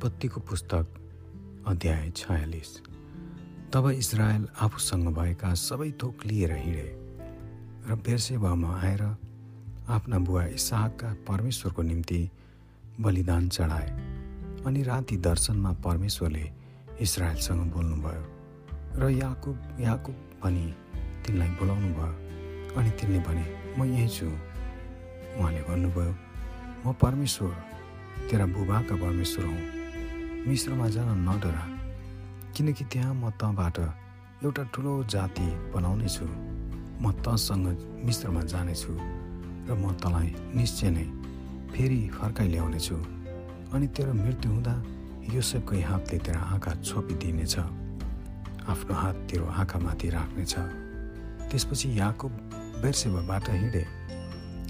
उत्पत्तिको पुस्तक अध्याय छयालिस। तब इजरायल आफूसँग भएका सबै थोक लिएर हिँडे र बेर्सेवामा आएर आफ्ना बुवा इसाहका परमेश्वरको निम्ति बलिदान चढाए अनि राति दर्शनमा परमेश्वरले इजरायलसँग बोल्नुभयो र याकुब याकुब भनी तिनलाई बोलाउनु भयो अनि तिनले भने म यहीँ छु। उहाँले भन्नुभयो म परमेश्वर तेरा बुबाका परमेश्वर हुँ। मिश्रमा जान नडरा। किनकि त्यहाँ म तँबाट एउटा ठुलो जाति बनाउनेछु। म तँसँग मिश्रमा जानेछु र म तँलाई निश्चय नै फेरि फर्काइ ल्याउनेछु। अनि तेरो मृत्यु हुँदा योसेफकै हातले तेरो आँखा छोपिदिनेछ। आफ्नो हात तेरो आँखामाथि राख्नेछ। त्यसपछि याकुब बेर्सेवाबाट हिँडे।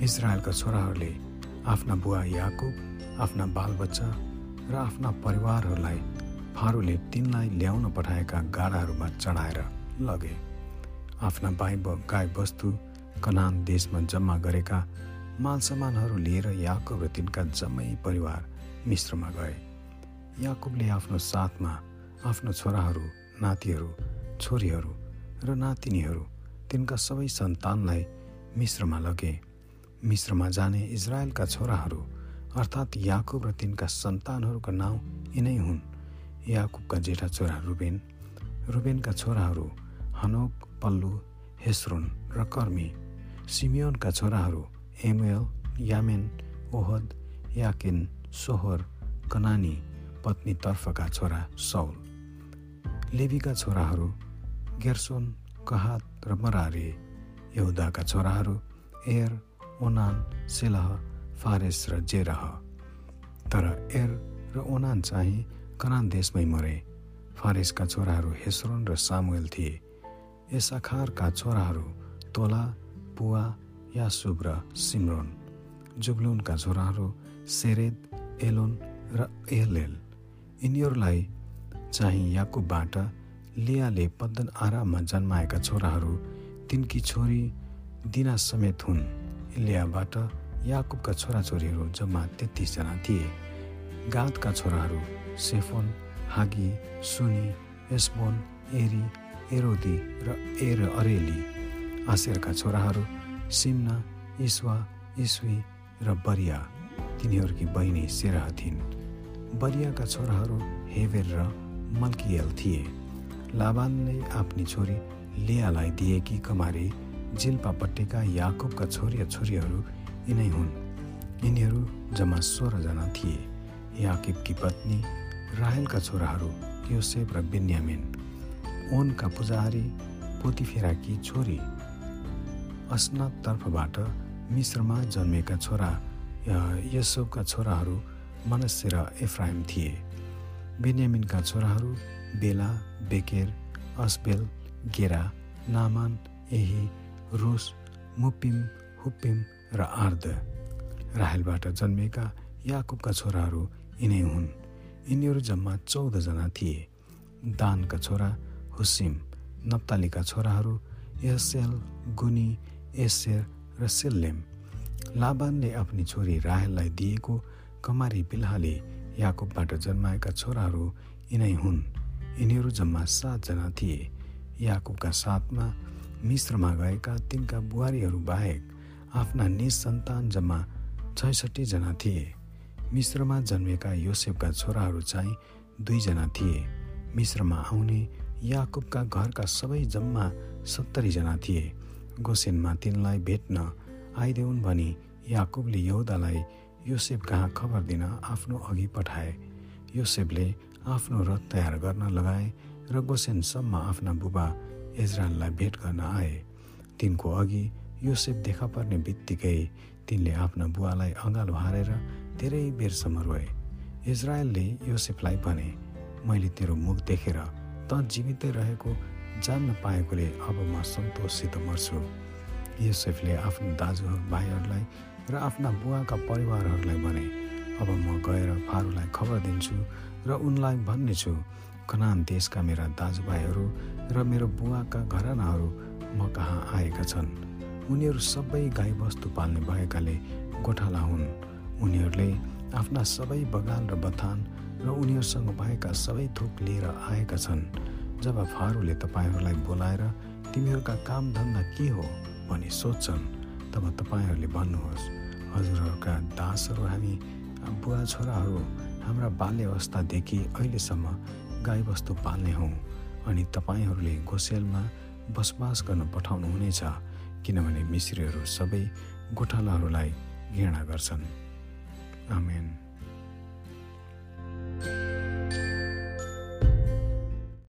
इजरायलका छोराहरूले आफ्ना बुवा याकुब आफ्ना बालबच्चा र आफ्ना परिवारहरूलाई फारूले तिनलाई ल्याउन पठाएका गाडाहरूमा चढाएर लगे। आफ्ना बाई गाई वस्तु कनान देशमा जम्मा गरेका मालसामानहरू लिएर याकुब र तिनका जम्मै परिवार मिश्रमा गए। याकुबले आफ्नो साथमा आफ्नो छोराहरू नातिहरू छोरीहरू र नातिनीहरू तिनका सबै सन्तानलाई मिश्रमा लगे। मिश्रमा जाने इजरायलका छोराहरू अर्थात् याकुब र तिनका सन्तानहरूका नाउँ यिनै हुन्। याकुबका जेठा छोरा रुबेन। रुबेनका छोराहरू हनोक पल्लु हेस्रोन र कर्मी। सिमियोनका छोराहरू एमुएल यामेन ओहद याकिन सोहर कनानी पत्नीतर्फका छोरा सौल। लेबीका छोराहरू गेर्सोन कहात र मरारे। यहुदाका छोराहरू एर ओनान सेलह फारेस र जेरह। तर एर र ओनान चाहिँ कनान देशमै मरे। फारेसका छोराहरू हेस्रोन र सामुएल थिए। यसाखारका छोराहरू तोला पुवा यासुब र सिमरोन। जुब्लुनका छोराहरू सेरेद एलोन र एलेल यिनीहरूलाई चाहिँ याकुबबाट लियाले पद्दन आराममा जन्माएका छोराहरू तिनकी छोरी दिना समेत हुन्। इलियाबाट याकुबका छोराछोरीहरू जम्मा तेत्तिसजना थिए। गातका छोराहरू सेफोन हागी सुनी एस्बोन एरी एरोदी र एर अरेली। आसेरका छोराहरू सिम्ना इस्वा इस्वी र बरिया। तिनीहरूकी बहिनी सेराह थिइन्। बरियाका छोराहरू हेवेर र मल्कियल थिए। लाबानले आफ्नी छोरी लियालाई दिएकी कमारी जिल्पापट्टिका याकुबका छोरी छोरीहरू यिनै हुन्। यिनीहरू जम्मा सोह्रजना थिए। याकिबकी पत्नी राहेलका छोराहरू योसेफ र बेन्यामिन। ओनका पुजारी पोतिफेराकी छोरी। अस्नातर्फबाट मिश्रमा जन्मेका छोरा यसोबका छोराहरू मनस्य र एफ्राइम थिए। बेन्यामिनका छोराहरू बेला बेकेर अस्बेल गेरा नामान एही रुस मुपिम हुपिम र आर्द राहेलबाट जन्मेका याकुबका छोराहरू यिनै हुन्। यिनीहरू जम्मा चौधजना थिए। दानका छोरा हुसिम नप्तालीका छोराहरू यसेल गुनी एसेर र सेल्लेम। लाबानले आफ्नी छोरी राहेललाई दिएको कमारी बिल्हाले याकुबबाट जन्माएका छोराहरू यिनै हुन्। यिनीहरू जम्मा सातजना थिए। याकुबका साथमा मिश्रमा गएका तिनका बुहारीहरू बाहेक आफ्ना निसन्तान जम्मा छैसठीजना थिए। मिश्रमा जन्मेका योसेफका छोराहरू चाहिँ दुईजना थिए। मिश्रमा आउने याकुबका घरका सबै जम्मा सत्तरीजना थिए। गोसेनमा तिनलाई भेट्न आइदेऊन् भनी याकुबले यहुदालाई योसेफ कहाँ खबर दिन आफ्नो अघि पठाए। योसेफले आफ्नो रथ तयार गर्न लगाए र गोसेनसम्म आफ्ना बुबा इजरायललाई भेट गर्न आए। तिनको अघि योसेफ देखा पर्ने बित्तिकै तिनले आफ्ना बुवालाई अँगालो हारेर धेरै बेरसम्म रोए। इजरायलले योसेफलाई भने मैले तेरो मुख देखेर त जीवितै रहेको जान्न पाएकोले अब म सन्तोषसित मर्छु। योसेफले आफ्नो दाजुहरू भाइहरूलाई र आफ्ना बुवाका परिवारहरूलाई भने अब म गएर फारूलाई खबर दिन्छु र उनलाई भन्नेछु कनान देशका मेरा दाजुभाइहरू र मेरो बुवाका घरानाहरू म कहाँ आएका छन्? उनीहरू सबै गाईबस्तु पाल्ने भएकाले गोठाला हुन्। उनीहरूले आफ्ना सबै बगान र बथान र उनीहरूसँग भएका सबै थोक लिएर आएका छन्। जब फारूले तपाईँहरूलाई बोलाएर तिमीहरूका कामधन्दा के हो भनी सोध्छन् तब तपाईँहरूले भन्नुहोस् हजुरहरूका दासहरू हामी बुवा छोराहरू हाम्रा बाल्य अवस्थादेखि अहिलेसम्म गाईबस्तु पाल्ने हौँ। अनि तपाईँहरूले गोसेलमा बसोबास गर्न पठाउनु हुनेछ किनभने मिश्रीहरू सबै गोठालाहरूलाई घृणा गर्छन्। आमेन।